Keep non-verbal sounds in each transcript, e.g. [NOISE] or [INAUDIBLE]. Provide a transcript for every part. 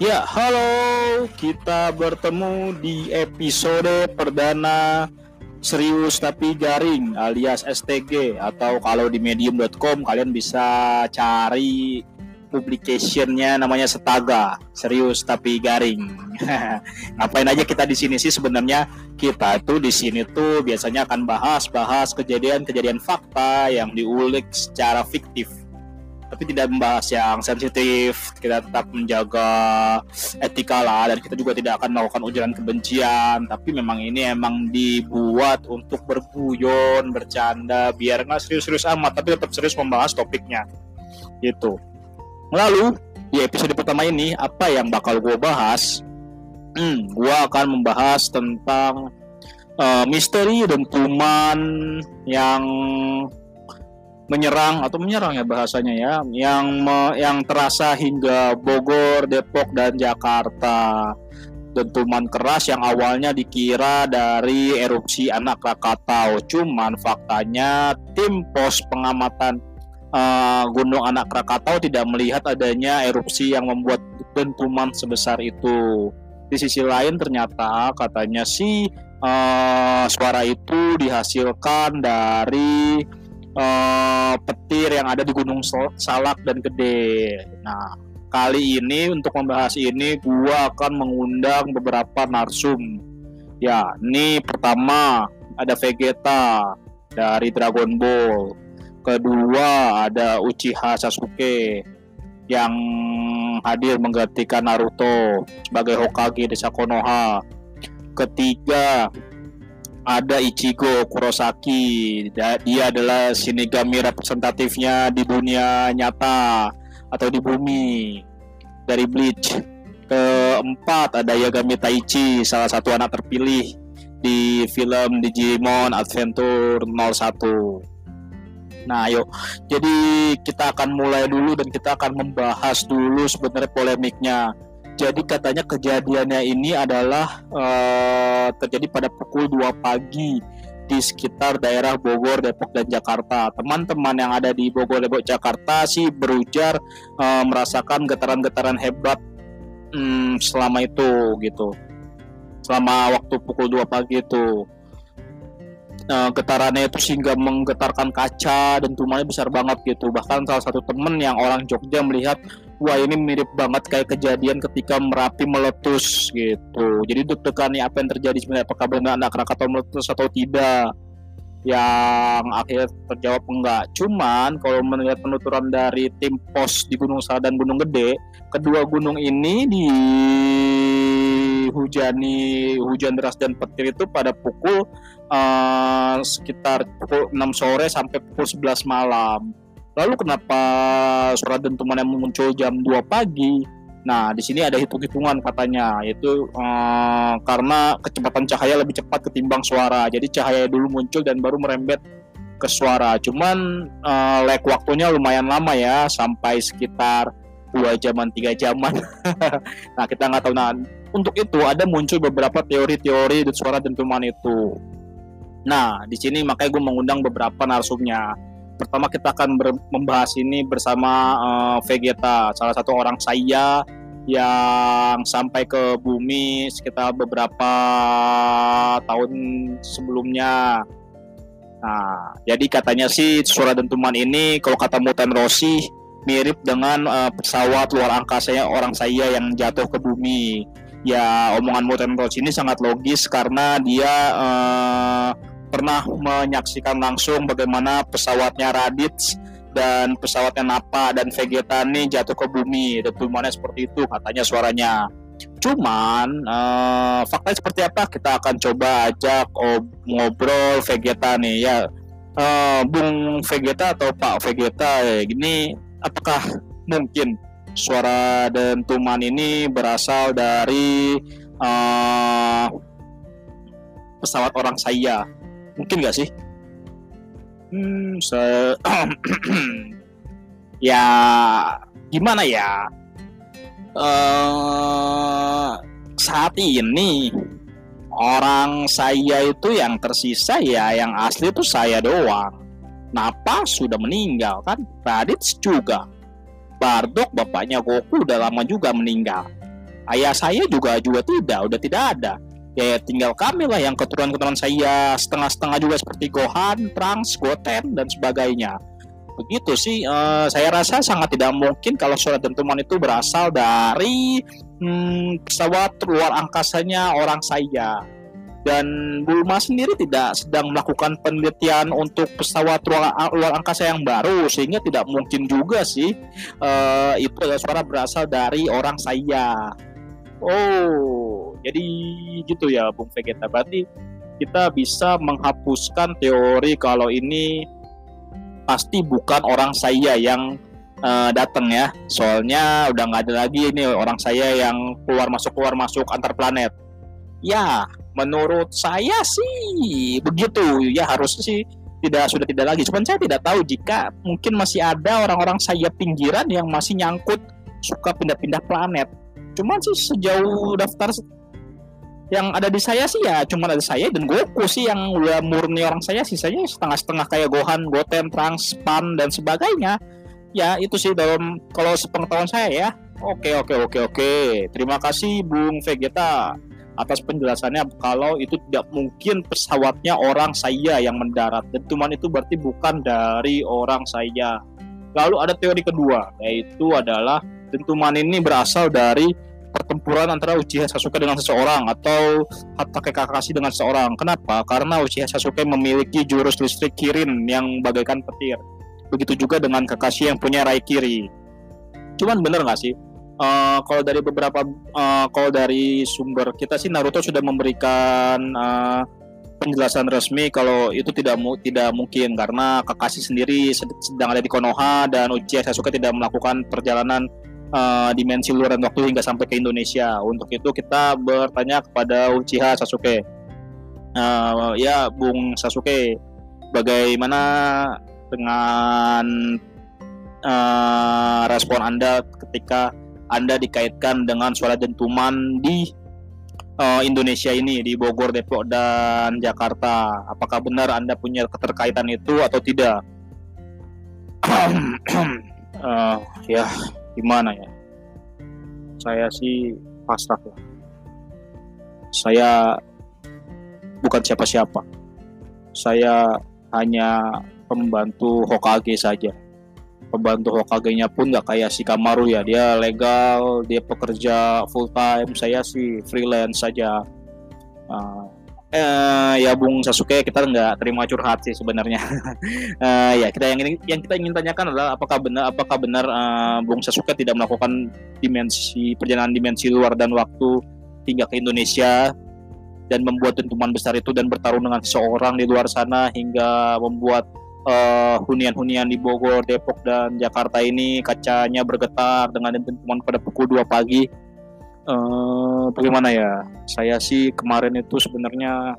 Ya, halo. Kita bertemu di episode perdana serius tapi garing alias STG atau kalau di medium.com kalian bisa cari publicationnya namanya Setaga, serius tapi garing. [LAUGHS] Ngapain aja kita di sini sih sebenarnya? Kita tuh di sini tuh biasanya akan bahas-bahas kejadian-kejadian fakta yang diulik secara fiktif tapi tidak membahas yang sensitif. Kita tetap menjaga etika lah dan kita juga tidak akan melakukan ujaran kebencian. Tapi memang ini emang dibuat untuk berguyon bercanda biar nggak serius-serius amat tapi tetap serius membahas topiknya. Gitu. Lalu di episode pertama ini apa yang bakal gue bahas? Hmm, gue akan membahas tentang uh, misteri dentuman yang menyerang atau menyerang ya bahasanya ya yang me, yang terasa hingga Bogor, Depok dan Jakarta. Dentuman keras yang awalnya dikira dari erupsi anak Krakatau. Cuman faktanya tim pos pengamatan uh, Gunung Anak Krakatau tidak melihat adanya erupsi yang membuat dentuman sebesar itu. Di sisi lain ternyata katanya sih uh, suara itu dihasilkan dari uh, petir yang ada di Gunung Salak dan Gede. Nah, kali ini untuk membahas ini gua akan mengundang beberapa narsum. Ya, ini pertama ada Vegeta dari Dragon Ball. Kedua ada Uchiha Sasuke yang hadir menggantikan Naruto sebagai Hokage desa Konoha. Ketiga ada Ichigo Kurosaki. Dia adalah Shinigami representatifnya di dunia nyata atau di bumi dari Bleach. Keempat ada Yagami Taichi, salah satu anak terpilih di film Digimon Adventure 01. Nah, yuk. Jadi kita akan mulai dulu dan kita akan membahas dulu sebenarnya polemiknya jadi katanya kejadiannya ini adalah uh, terjadi pada pukul 2 pagi di sekitar daerah Bogor, Depok dan Jakarta. Teman-teman yang ada di Bogor, Depok, Jakarta sih berujar uh, merasakan getaran-getaran hebat um, selama itu gitu. Selama waktu pukul 2 pagi itu. Uh, getarannya itu sehingga menggetarkan kaca dan rumahnya besar banget gitu. Bahkan salah satu temen yang orang Jogja melihat wah ini mirip banget kayak kejadian ketika Merapi meletus gitu. Jadi deg-degan apa yang terjadi sebenarnya apakah benar anak Krakatau meletus atau tidak? Yang akhirnya terjawab enggak. Cuman kalau melihat penuturan dari tim pos di Gunung Sal dan Gunung Gede, kedua gunung ini dihujani hujan deras dan petir itu pada pukul uh, sekitar pukul 6 sore sampai pukul 11 malam Lalu kenapa surat dentuman yang muncul jam 2 pagi? Nah, di sini ada hitung-hitungan katanya, yaitu uh, karena kecepatan cahaya lebih cepat ketimbang suara. Jadi cahaya dulu muncul dan baru merembet ke suara. Cuman uh, lag waktunya lumayan lama ya, sampai sekitar dua jaman tiga jaman. [LAUGHS] nah, kita nggak tahu. Nah, untuk itu ada muncul beberapa teori-teori suara dentuman itu. Nah, di sini makanya gue mengundang beberapa narsumnya pertama kita akan membahas ini bersama uh, Vegeta, salah satu orang saya yang sampai ke bumi sekitar beberapa tahun sebelumnya. Nah, jadi katanya sih suara dentuman ini kalau kata Mutan Rossi mirip dengan uh, pesawat luar angkasa orang saya yang jatuh ke bumi. Ya, omongan Mutan Rossi ini sangat logis karena dia uh, pernah menyaksikan langsung bagaimana pesawatnya Raditz dan pesawatnya Napa dan Vegeta ini jatuh ke bumi. Dentumannya seperti itu katanya suaranya. Cuman uh, faktanya seperti apa? Kita akan coba ajak ngobrol Vegeta nih ya. Uh, Bung Vegeta atau Pak Vegeta ya, gini apakah mungkin suara dentuman ini berasal dari uh, pesawat orang saya Mungkin nggak sih? Hmm, se [CLEARS THROAT] ya gimana ya? Uh, saat ini orang saya itu yang tersisa ya yang asli itu saya doang. Napa sudah meninggal kan? Raditz juga. Bardok bapaknya Goku udah lama juga meninggal. ayah saya juga juga tidak udah tidak ada ya tinggal kami lah yang keturunan-keturunan saya setengah-setengah juga seperti Gohan, Trunks, Goten dan sebagainya. Begitu sih uh, saya rasa sangat tidak mungkin kalau suara dentuman itu berasal dari hmm, pesawat luar angkasanya orang saya. Dan Bulma sendiri tidak sedang melakukan penelitian untuk pesawat luar, angkasa yang baru sehingga tidak mungkin juga sih uh, itu adalah suara berasal dari orang saya. Oh jadi gitu ya Bung Vegeta berarti kita bisa menghapuskan teori kalau ini pasti bukan orang saya yang uh, datang ya. Soalnya udah nggak ada lagi ini orang saya yang keluar masuk keluar masuk antar planet. Ya, menurut saya sih begitu. Ya harusnya sih tidak sudah tidak lagi. Cuman saya tidak tahu jika mungkin masih ada orang-orang saya pinggiran yang masih nyangkut suka pindah-pindah planet. Cuman sih sejauh daftar yang ada di saya sih ya cuma ada saya dan Goku sih yang udah murni orang saya sisanya setengah-setengah kayak Gohan, Goten, Trunks, Pan dan sebagainya. Ya itu sih dalam kalau sepengetahuan saya ya. Oke oke oke oke. Terima kasih Bung Vegeta atas penjelasannya kalau itu tidak mungkin pesawatnya orang saya yang mendarat. Dentuman itu berarti bukan dari orang saya. Lalu ada teori kedua yaitu adalah dentuman ini berasal dari pertempuran antara Uchiha Sasuke dengan seseorang atau Hatake Kakashi dengan seseorang. Kenapa? Karena Uchiha Sasuke memiliki jurus listrik Kirin yang bagaikan petir. Begitu juga dengan Kakashi yang punya Raikiri. Cuman bener nggak sih? Uh, kalau dari beberapa uh, kalau dari sumber kita sih Naruto sudah memberikan uh, penjelasan resmi kalau itu tidak mu tidak mungkin karena Kakashi sendiri sedang ada di Konoha dan Uchiha Sasuke tidak melakukan perjalanan uh, dimensi luar dan waktu hingga sampai ke Indonesia. Untuk itu kita bertanya kepada Uchiha Sasuke. Uh, ya, Bung Sasuke, bagaimana dengan uh, respon Anda ketika Anda dikaitkan dengan suara dentuman di uh, Indonesia ini di Bogor, Depok dan Jakarta. Apakah benar Anda punya keterkaitan itu atau tidak? uh, [CLEARS THROAT] ya gimana ya? Saya sih pasrah lah. Saya bukan siapa-siapa. Saya hanya pembantu Hokage saja. Pembantu Hokage-nya pun nggak kayak si Kamaru ya. Dia legal dia pekerja full time. Saya sih freelance saja. Uh, eh, ya Bung Sasuke kita nggak terima curhat sih sebenarnya. [LAUGHS] eh, ya kita yang yang kita ingin tanyakan adalah apakah benar apakah benar uh, Bung Sasuke tidak melakukan dimensi perjalanan dimensi luar dan waktu hingga ke Indonesia dan membuat dentuman besar itu dan bertarung dengan seorang di luar sana hingga membuat uh, hunian-hunian di Bogor, Depok dan Jakarta ini kacanya bergetar dengan dentuman pada pukul 2 pagi uh, bagaimana ya? Saya sih kemarin itu sebenarnya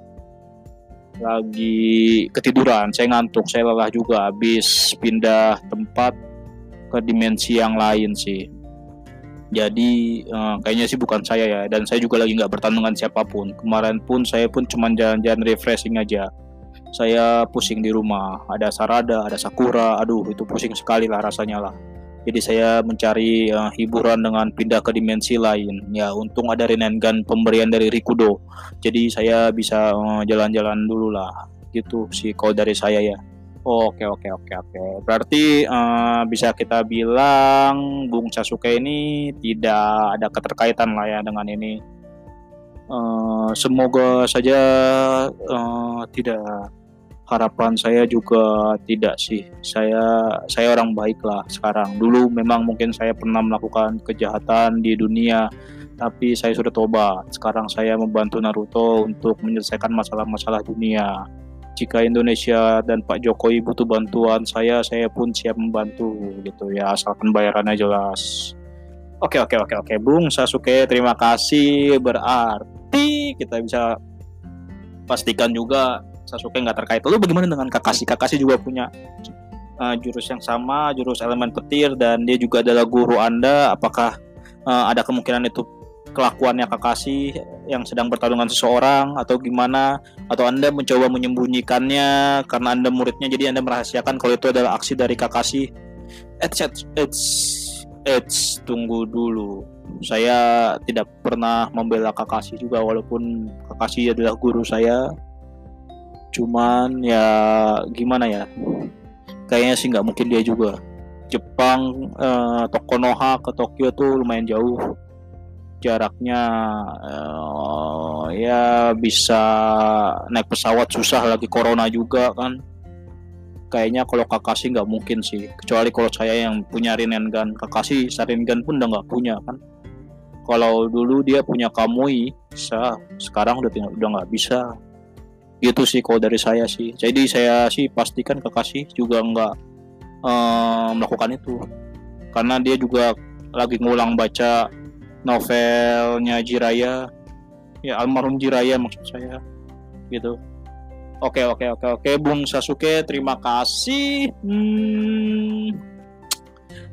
lagi ketiduran saya ngantuk saya lelah juga. Habis pindah tempat ke dimensi yang lain sih. Jadi uh, kayaknya sih bukan saya ya dan saya juga lagi nggak bertanding dengan siapa pun. Kemarin pun saya pun cuma jalan-jalan refreshing aja. Saya pusing di rumah. Ada Sarada ada Sakura. Aduh itu pusing sekali lah rasanya lah jadi saya mencari uh, hiburan dengan pindah ke dimensi lain. Ya, untung ada Rinnegan pemberian dari Rikudo. Jadi saya bisa jalan jalan-jalan dulu lah. Gitu sih kalau dari saya ya. Oke oke oke oke. Berarti uh, bisa kita bilang Bung Sasuke ini tidak ada keterkaitan lah ya dengan ini. Uh, semoga saja uh, tidak harapan saya juga tidak sih. Saya saya orang baik lah sekarang. Dulu memang mungkin saya pernah melakukan kejahatan di dunia tapi saya sudah tobat. Sekarang saya membantu Naruto untuk menyelesaikan masalah-masalah dunia. Jika Indonesia dan Pak Jokowi butuh bantuan saya saya pun siap membantu gitu ya. Asalkan bayarannya jelas. Oke oke oke oke. Bung Sasuke terima kasih. Berarti kita bisa pastikan juga Sasuke nggak terkait. Lalu bagaimana dengan Kakashi? Kakashi juga punya uh, jurus yang sama, jurus elemen petir dan dia juga adalah guru Anda. Apakah uh, ada kemungkinan itu kelakuannya Kakashi yang sedang bertarung dengan seseorang atau gimana? Atau Anda mencoba menyembunyikannya karena Anda muridnya jadi Anda merahasiakan kalau itu adalah aksi dari Kakashi? It's, it's Eits, tunggu dulu. Saya tidak pernah membela Kakashi juga walaupun Kakashi adalah guru saya. Cuman ya gimana ya? Kayaknya sih nggak mungkin dia juga. Jepang, eh, Tokonoha ke Tokyo tuh lumayan jauh. Jaraknya eh, ya bisa naik pesawat susah lagi corona juga kan kayaknya kalau Kakashi nggak mungkin sih kecuali kalau saya yang punya Rinnegan Kakashi Sharingan pun udah nggak punya kan kalau dulu dia punya Kamui bisa sekarang udah udah nggak bisa gitu sih kalau dari saya sih. Jadi saya sih pastikan Kakashi juga nggak um, melakukan itu. Karena dia juga lagi ngulang baca novelnya Jiraya ya almarhum Jiraya maksud saya. Gitu. Oke oke oke oke Bung Sasuke terima kasih. Hmm,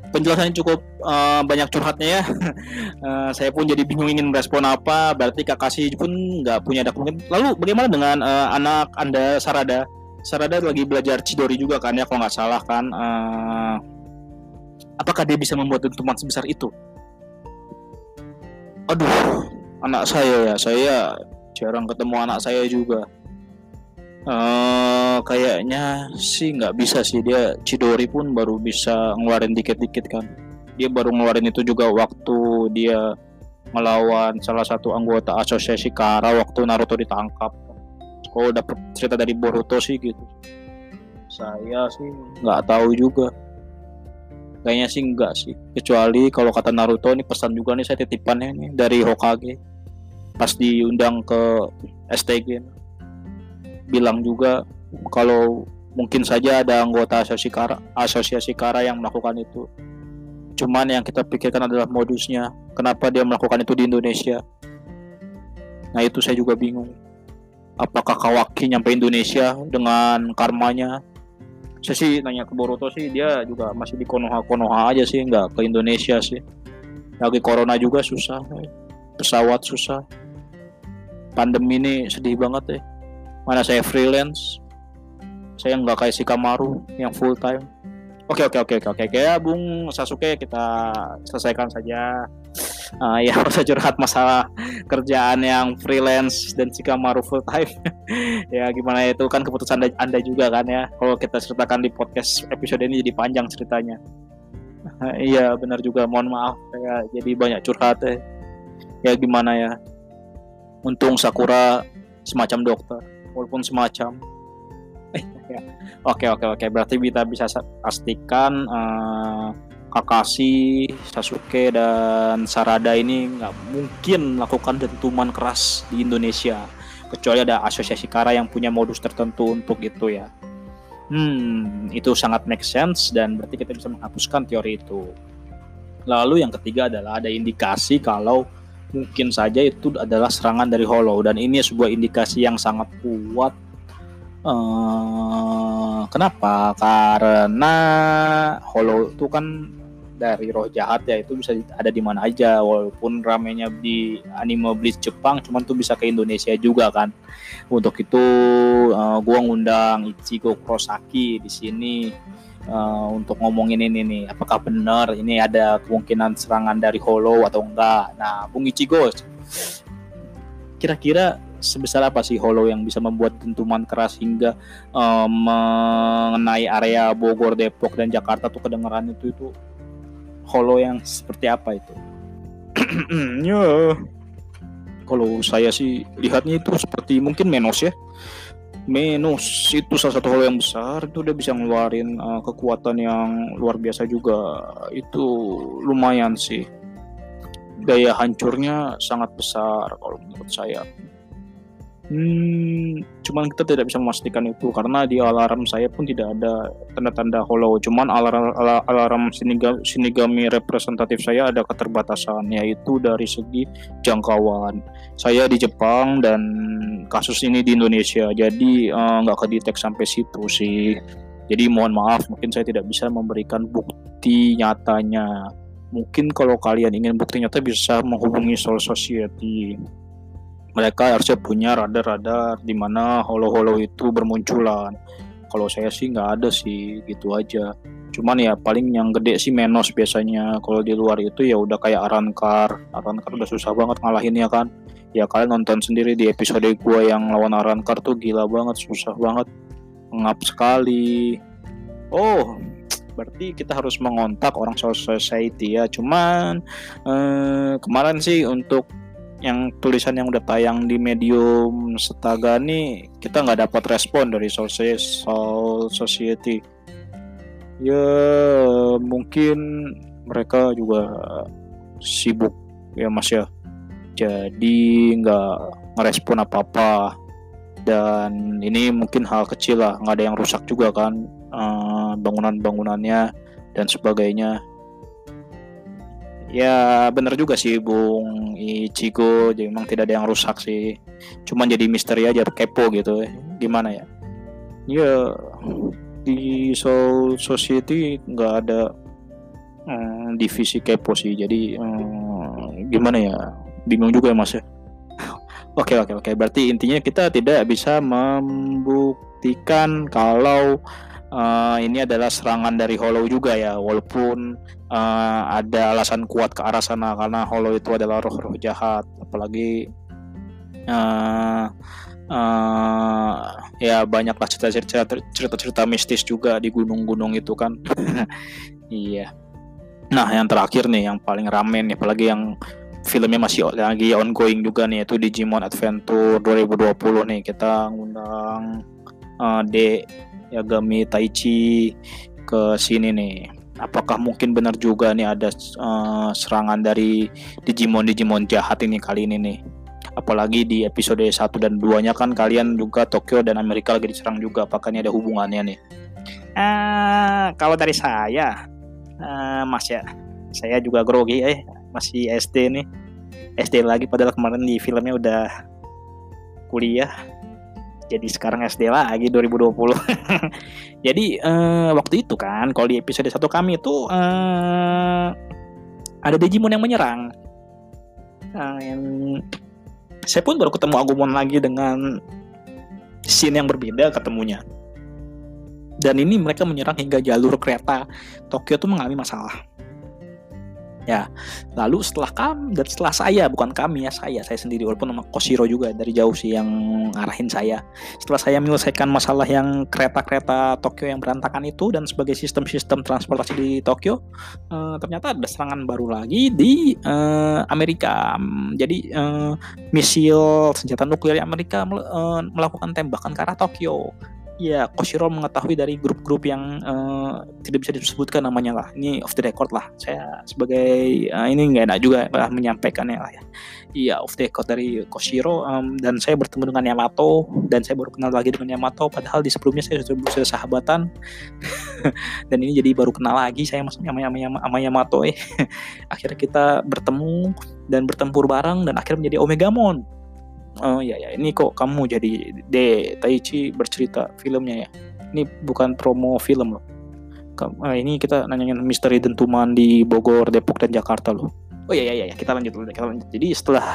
penjelasannya cukup uh, banyak curhatnya ya. uh, [LAUGHS] saya pun jadi bingung ingin merespon apa. Berarti Kakashi pun nggak punya dokumen. Lalu bagaimana dengan uh, anak anda Sarada? Sarada lagi belajar Chidori juga kan ya kalau nggak salah kan. Uh, apakah dia bisa membuat dentuman sebesar itu? Aduh, anak saya ya. Saya jarang ketemu anak saya juga Uh, kayaknya sih nggak bisa sih. Dia Cidori pun baru bisa ngeluarin dikit-dikit kan. Dia baru ngeluarin itu juga waktu dia melawan salah satu anggota asosiasi Kara waktu Naruto ditangkap. Kalau dapet cerita dari Boruto sih gitu. Saya sih nggak tahu juga. Kayaknya sih enggak sih. Kecuali kalau kata Naruto ini pesan juga nih saya titipannya nih dari Hokage. Pas diundang ke STG bilang juga kalau mungkin saja ada anggota asosiasi kara, asosiasi kara yang melakukan itu. Cuman yang kita pikirkan adalah modusnya. Kenapa dia melakukan itu di Indonesia? Nah itu saya juga bingung. Apakah Kawaki nyampe Indonesia dengan karmanya? Saya sih nanya ke Boruto sih dia juga masih di Konoha Konoha aja sih nggak ke Indonesia sih. Lagi corona juga susah, pesawat susah. Pandemi ini sedih banget ya mana saya freelance saya nggak kayak si Kamaru yang full time. Oke oke oke oke oke. Ya Bung Sasuke kita selesaikan saja. Uh, ya [LAUGHS] usah curhat masalah kerjaan yang freelance dan si Kamaru full time. [LAUGHS] Ya gimana itu kan keputusan anda, juga kan ya. Kalau kita ceritakan di podcast episode ini jadi panjang ceritanya. [LAUGHS] Iya benar juga. Mohon maaf saya jadi banyak curhat ya ya gimana ya. Untung Sakura semacam dokter walaupun semacam ya. oke oke oke berarti kita bisa pastikan uh, Kakashi, Sasuke dan Sarada ini nggak mungkin melakukan dentuman keras di Indonesia kecuali ada asosiasi kara yang punya modus tertentu untuk itu ya. Hmm, itu sangat make sense dan berarti kita bisa menghapuskan teori itu. Lalu yang ketiga adalah ada indikasi kalau mungkin saja itu adalah serangan dari Hollow dan ini sebuah indikasi yang sangat kuat. Uh, kenapa? Karena Hollow itu kan dari roh jahat ya itu bisa ada di mana aja walaupun ramenya di anime Bleach Jepang cuman tuh bisa ke Indonesia juga kan untuk itu uh, gua ngundang Ichigo Kurosaki di sini uh, untuk ngomongin ini nih apakah benar ini ada kemungkinan serangan dari Hollow atau enggak? Nah Bung Ichigo kira-kira sebesar apa sih Hollow yang bisa membuat dentuman keras hingga um, mengenai area Bogor, Depok dan Jakarta tuh kedengaran itu itu Hollow yang seperti apa itu? [CLEARS THROAT] ya kalau saya sih lihatnya itu seperti mungkin Menos ya Menus itu salah satu hal yang besar. Itu dia bisa ngeluarin uh, kekuatan yang luar biasa juga. Itu lumayan sih. Daya hancurnya sangat besar kalau menurut saya Hmm, cuman kita tidak bisa memastikan itu karena di alarm saya pun tidak ada tanda-tanda hollow. Cuman alarm alarm sinigami, representatif saya ada keterbatasan yaitu dari segi jangkauan. Saya di Jepang dan kasus ini di Indonesia, jadi eh, nggak uh, kedetek sampai situ sih. Jadi mohon maaf, mungkin saya tidak bisa memberikan bukti nyatanya. Mungkin kalau kalian ingin bukti nyata bisa menghubungi Soul Society mereka harusnya punya radar-radar di mana holo-holo itu bermunculan. Kalau saya sih nggak ada sih gitu aja. cuman ya paling yang gede sih Menos biasanya. Kalau di luar itu ya udah kayak Arankar. Arankar udah susah banget ngalahinnya kan. Ya kalian nonton sendiri di episode gue yang lawan Arankar tuh gila banget susah banget. Ngap sekali. Oh berarti kita harus mengontak orang society ya. Cuman eh, kemarin sih untuk yang tulisan yang udah tayang di medium Setaga nih kita nggak dapat respon dari Soul Society. Ya mungkin mereka juga sibuk. Ya mas ya. Jadi nggak ngerespon apa apa dan ini mungkin hal kecil lah. Nggak ada yang rusak juga kan uh, bangunan-bangunannya dan sebagainya ya bener juga sih Bung Ichigo. Jadi memang tidak ada yang rusak sih. Cuman jadi misteri aja kepo gitu gimana ya? Ya di Soul Society nggak ada um, divisi kepo sih. Jadi um, gimana ya? Bingung juga ya mas ya? [LAUGHS] Oke oke oke. Berarti intinya kita tidak bisa membuktikan kalau uh, ini adalah serangan dari Hollow juga ya walaupun uh, ada alasan kuat ke arah sana karena Hollow itu adalah roh-roh jahat apalagi uh, uh, ya banyaklah cerita-cerita cerita-cerita mistis juga di gunung-gunung itu kan. [LAUGHS] Iya. Nah yang terakhir nih yang paling ramen nih apalagi yang filmnya masih lagi ongoing juga nih itu Digimon Adventure 2020 nih. Kita ngundang uh, D Yagami Taichi ke sini nih. Apakah mungkin benar juga nih ada uh, serangan dari Digimon Digimon jahat ini kali ini nih? Apalagi di episode 1 dan 2-nya kan kalian juga Tokyo dan Amerika lagi diserang juga. Apakah ini ada hubungannya nih? Uh, kalau dari saya, uh, Mas ya, saya juga grogi eh masih SD nih. SD lagi padahal kemarin di filmnya udah kuliah jadi sekarang SD lagi 2020 [LAUGHS] jadi uh, waktu itu kan kalau di episode satu kami itu uh, ada Digimon yang menyerang. Uh, yang saya pun baru ketemu Agumon lagi dengan scene yang berbeda ketemunya. Dan ini mereka menyerang hingga jalur kereta Tokyo tuh mengalami masalah ya. Lalu setelah kami dan setelah saya bukan kami ya saya saya sendiri walaupun nama Koshiro juga dari jauh sih yang ngarahin saya. Setelah saya menyelesaikan masalah yang kereta-kereta Tokyo yang berantakan itu dan sebagai sistem-sistem transportasi di Tokyo uh, ternyata ada serangan baru lagi di uh, Amerika. Jadi uh, misil senjata nuklir Amerika melakukan tembakan ke arah Tokyo ya Koshiro mengetahui dari grup-grup yang uh, tidak bisa disebutkan namanya lah. Ini off the record lah. Saya sebagai uh, ini nggak enak juga lah menyampaikannya lah ya. Iya off the record dari Koshiro um, dan saya bertemu dengan Yamato dan saya baru kenal lagi dengan Yamato. Padahal di sebelumnya saya sudah berusaha sahabatan. [LAUGHS] Dan ini jadi baru kenal lagi saya maksudnya sama, sama, sama Yamato eh. [LAUGHS] Akhirnya kita bertemu dan bertempur bareng dan akhirnya menjadi Omegamon oh ya ya ini kok kamu jadi D. Taichi bercerita filmnya ya? Ini bukan promo film loh. Uh, ini kita nanyain misteri dentuman di Bogor Depok dan Jakarta loh. Oh ya ya ya kita lanjut dulu kita lanjut. Jadi setelah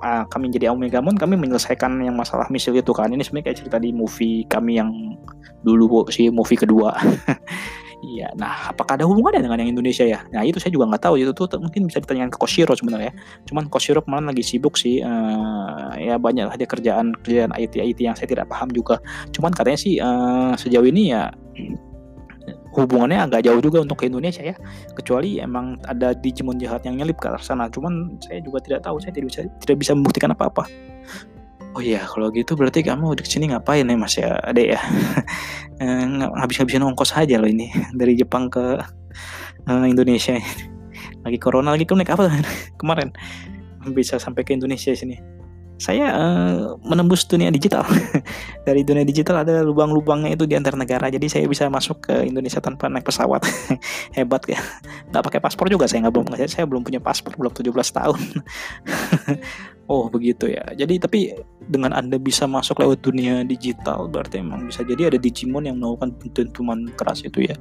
uh, kami jadi Omegamon kami menyelesaikan yang masalah misil itu kan. Ini sebenarnya kayak cerita di movie kami yang dulu sih movie kedua [LAUGHS] Iya, nah apakah ada hubungannya dengan yang Indonesia ya? Nah itu saya juga nggak tahu. Itu tuh mungkin bisa ditanyakan ke Koshiro sebenarnya. Cuman Koshiro kemarin lagi sibuk sih. Uh, ya banyak lah dia kerjaan kerjaan IT IT yang saya tidak paham juga. Cuman katanya sih uh, sejauh ini ya hubungannya agak jauh juga untuk ke Indonesia ya. Kecuali emang ada Digimon jahat yang nyelip ke sana. Cuman saya juga tidak tahu. Saya tidak bisa tidak bisa membuktikan apa-apa. Oh iya, kalau gitu berarti kamu di sini ngapain ya Mas ya, Adek ya? [LAUGHS] Eh, habis-habisin ongkos aja loh ini [LAUGHS] dari Jepang ke uh, Indonesia. [LAUGHS] Lagi corona lagi tuh naik apa kemarin? Bisa sampai ke Indonesia sini. Saya uh, menembus dunia digital. [LAUGHS] dari dunia digital ada lubang-lubangnya itu di antar negara. Jadi saya bisa masuk ke Indonesia tanpa naik pesawat. [LAUGHS] Hebat ya. Gak pakai paspor juga saya nggak belum saya belum punya paspor belum 17 tahun. [LAUGHS] Oh begitu ya. Jadi tapi dengan anda bisa masuk lewat dunia digital berarti emang bisa jadi ada Digimon yang melakukan dentuman keras itu ya.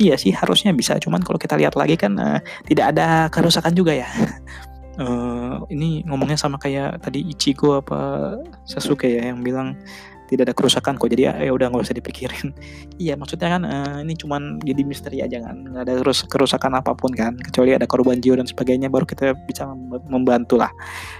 Iya sih harusnya bisa. Cuman kalau kita lihat lagi kan uh, tidak ada kerusakan juga ya. Uh, ini ngomongnya sama kayak tadi Ichigo apa Sasuke ya yang bilang tidak ada kerusakan kok jadi ya, ya udah nggak usah dipikirin. [LAUGHS] Iya maksudnya kan uh, ini cuman jadi misteri aja kan nggak ada kerusakan apa pun kan kecuali ada korban jiwa dan sebagainya baru kita bisa membantu lah.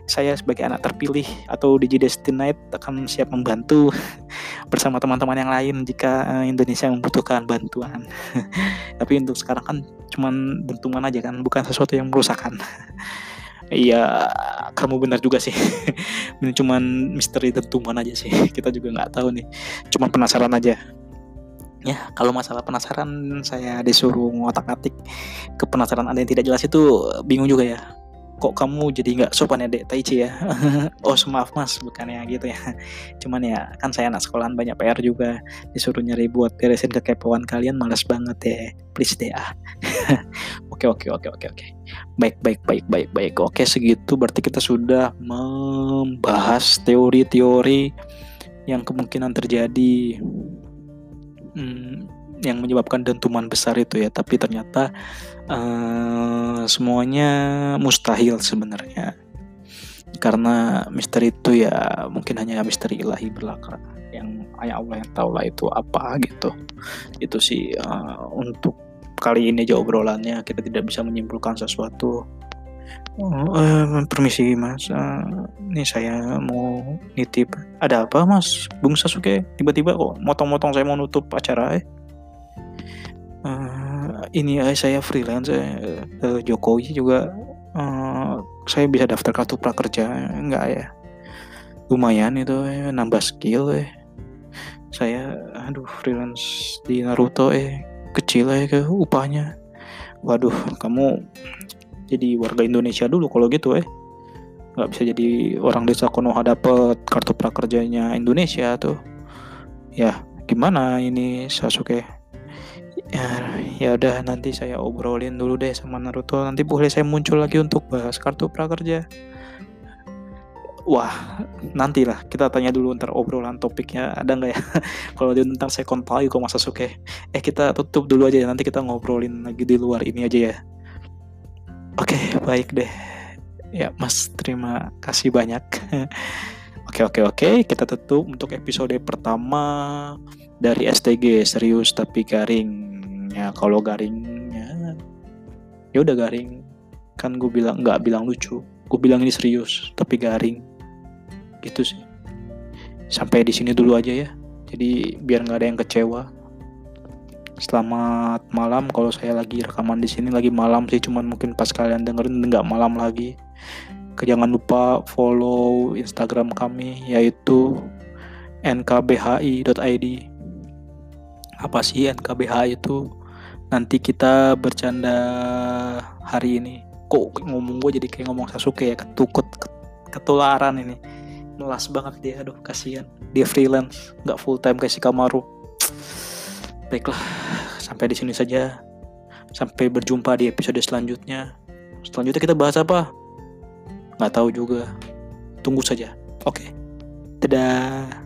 Saya sebagai anak terpilih atau di Destinate akan siap membantu [LAUGHS] bersama teman-teman yang lain jika uh, Indonesia membutuhkan bantuan. [LAUGHS] Tapi untuk sekarang kan cuman dentuman aja kan bukan sesuatu yang merusakkan Iya, kamu benar juga sih. [LAUGHS] Ini cuman misteri dentuman aja sih. [LAUGHS] Kita juga nggak tahu nih. Cuman penasaran aja. Ya, kalau masalah penasaran saya disuruh ngotak-atik ke penasaran ada yang tidak jelas itu bingung juga ya kok kamu jadi nggak sopan ya dek Taichi ya [LAUGHS] oh maaf mas bukannya gitu ya cuman ya kan saya anak sekolahan banyak PR juga disuruh nyari buat beresin kekepoan kalian malas banget ya please deh ah oke oke oke oke oke. Baik baik baik baik baik. Oke segitu. Berarti kita sudah membahas teori-teori yang kemungkinan terjadi hmm, yang menyebabkan dentuman besar itu ya. Tapi ternyata uh, semuanya mustahil sebenarnya. Karena misteri itu ya mungkin hanya misteri ilahi belaka. Yang hanya Allah yang tahu lah itu apa gitu. Itu sih uh, untuk kali ini jauh obrolannya kita tidak bisa menyimpulkan sesuatu. Oh, uh, permisi mas. Uh, ini saya mau nitip. Ada apa mas? Bung Sasuke tiba-tiba kok motong-motong saya mau nutup acara eh? Uh, ini uh, saya freelance uh, uh, Jokowi juga uh, saya bisa daftar kartu prakerja enggak ya? Lumayan itu eh, nambah skill eh. Saya aduh freelance di Naruto eh kecil eh ke upahnya. Waduh kamu jadi warga Indonesia dulu kalau gitu eh. Nggak bisa jadi orang desa Konoha dapet kartu prakerjanya Indonesia tuh. Ya gimana ini Sasuke? Ya ya udah nanti saya obrolin dulu deh sama Naruto. Nanti boleh saya muncul lagi untuk bahas kartu prakerja wah nantilah. Kita tanya dulu ntar obrolan topiknya ada nggak ya? [LAUGHS] Kalau dia tentang second value kok masa suke eh kita tutup dulu aja ya. Nanti kita ngobrolin lagi di luar ini aja ya. Oke baik deh. Ya mas terima kasih banyak. [LAUGHS] Oke oke oke. Kita tutup untuk episode pertama dari STG serius tapi garing. Ya kalau garingnya ya udah garing. Kan gue bilang nggak bilang lucu. Gue bilang ini serius tapi garing gitu sih. Sampai di sini dulu aja ya. Jadi biar nggak ada yang kecewa. Selamat malam. Kalau saya lagi rekaman di sini lagi malam sih. Cuman mungkin pas kalian dengerin nggak malam lagi. Jangan lupa follow instagram kami yaitu nkbhi.id apa sih nkbhi itu? Nanti kita bercanda hari ini. Kok ngomong gue jadi kayak ngomong Sasuke ya? Ketukut ketularan ini melas banget dia aduh kasihan. Dia freelance nggak full time kayak si Kamaru. Baiklah sampai di sini saja. Sampai berjumpa di episode selanjutnya. Selanjutnya kita bahas apa? Nggak tahu juga. Tunggu saja. Oke. Okay. dadah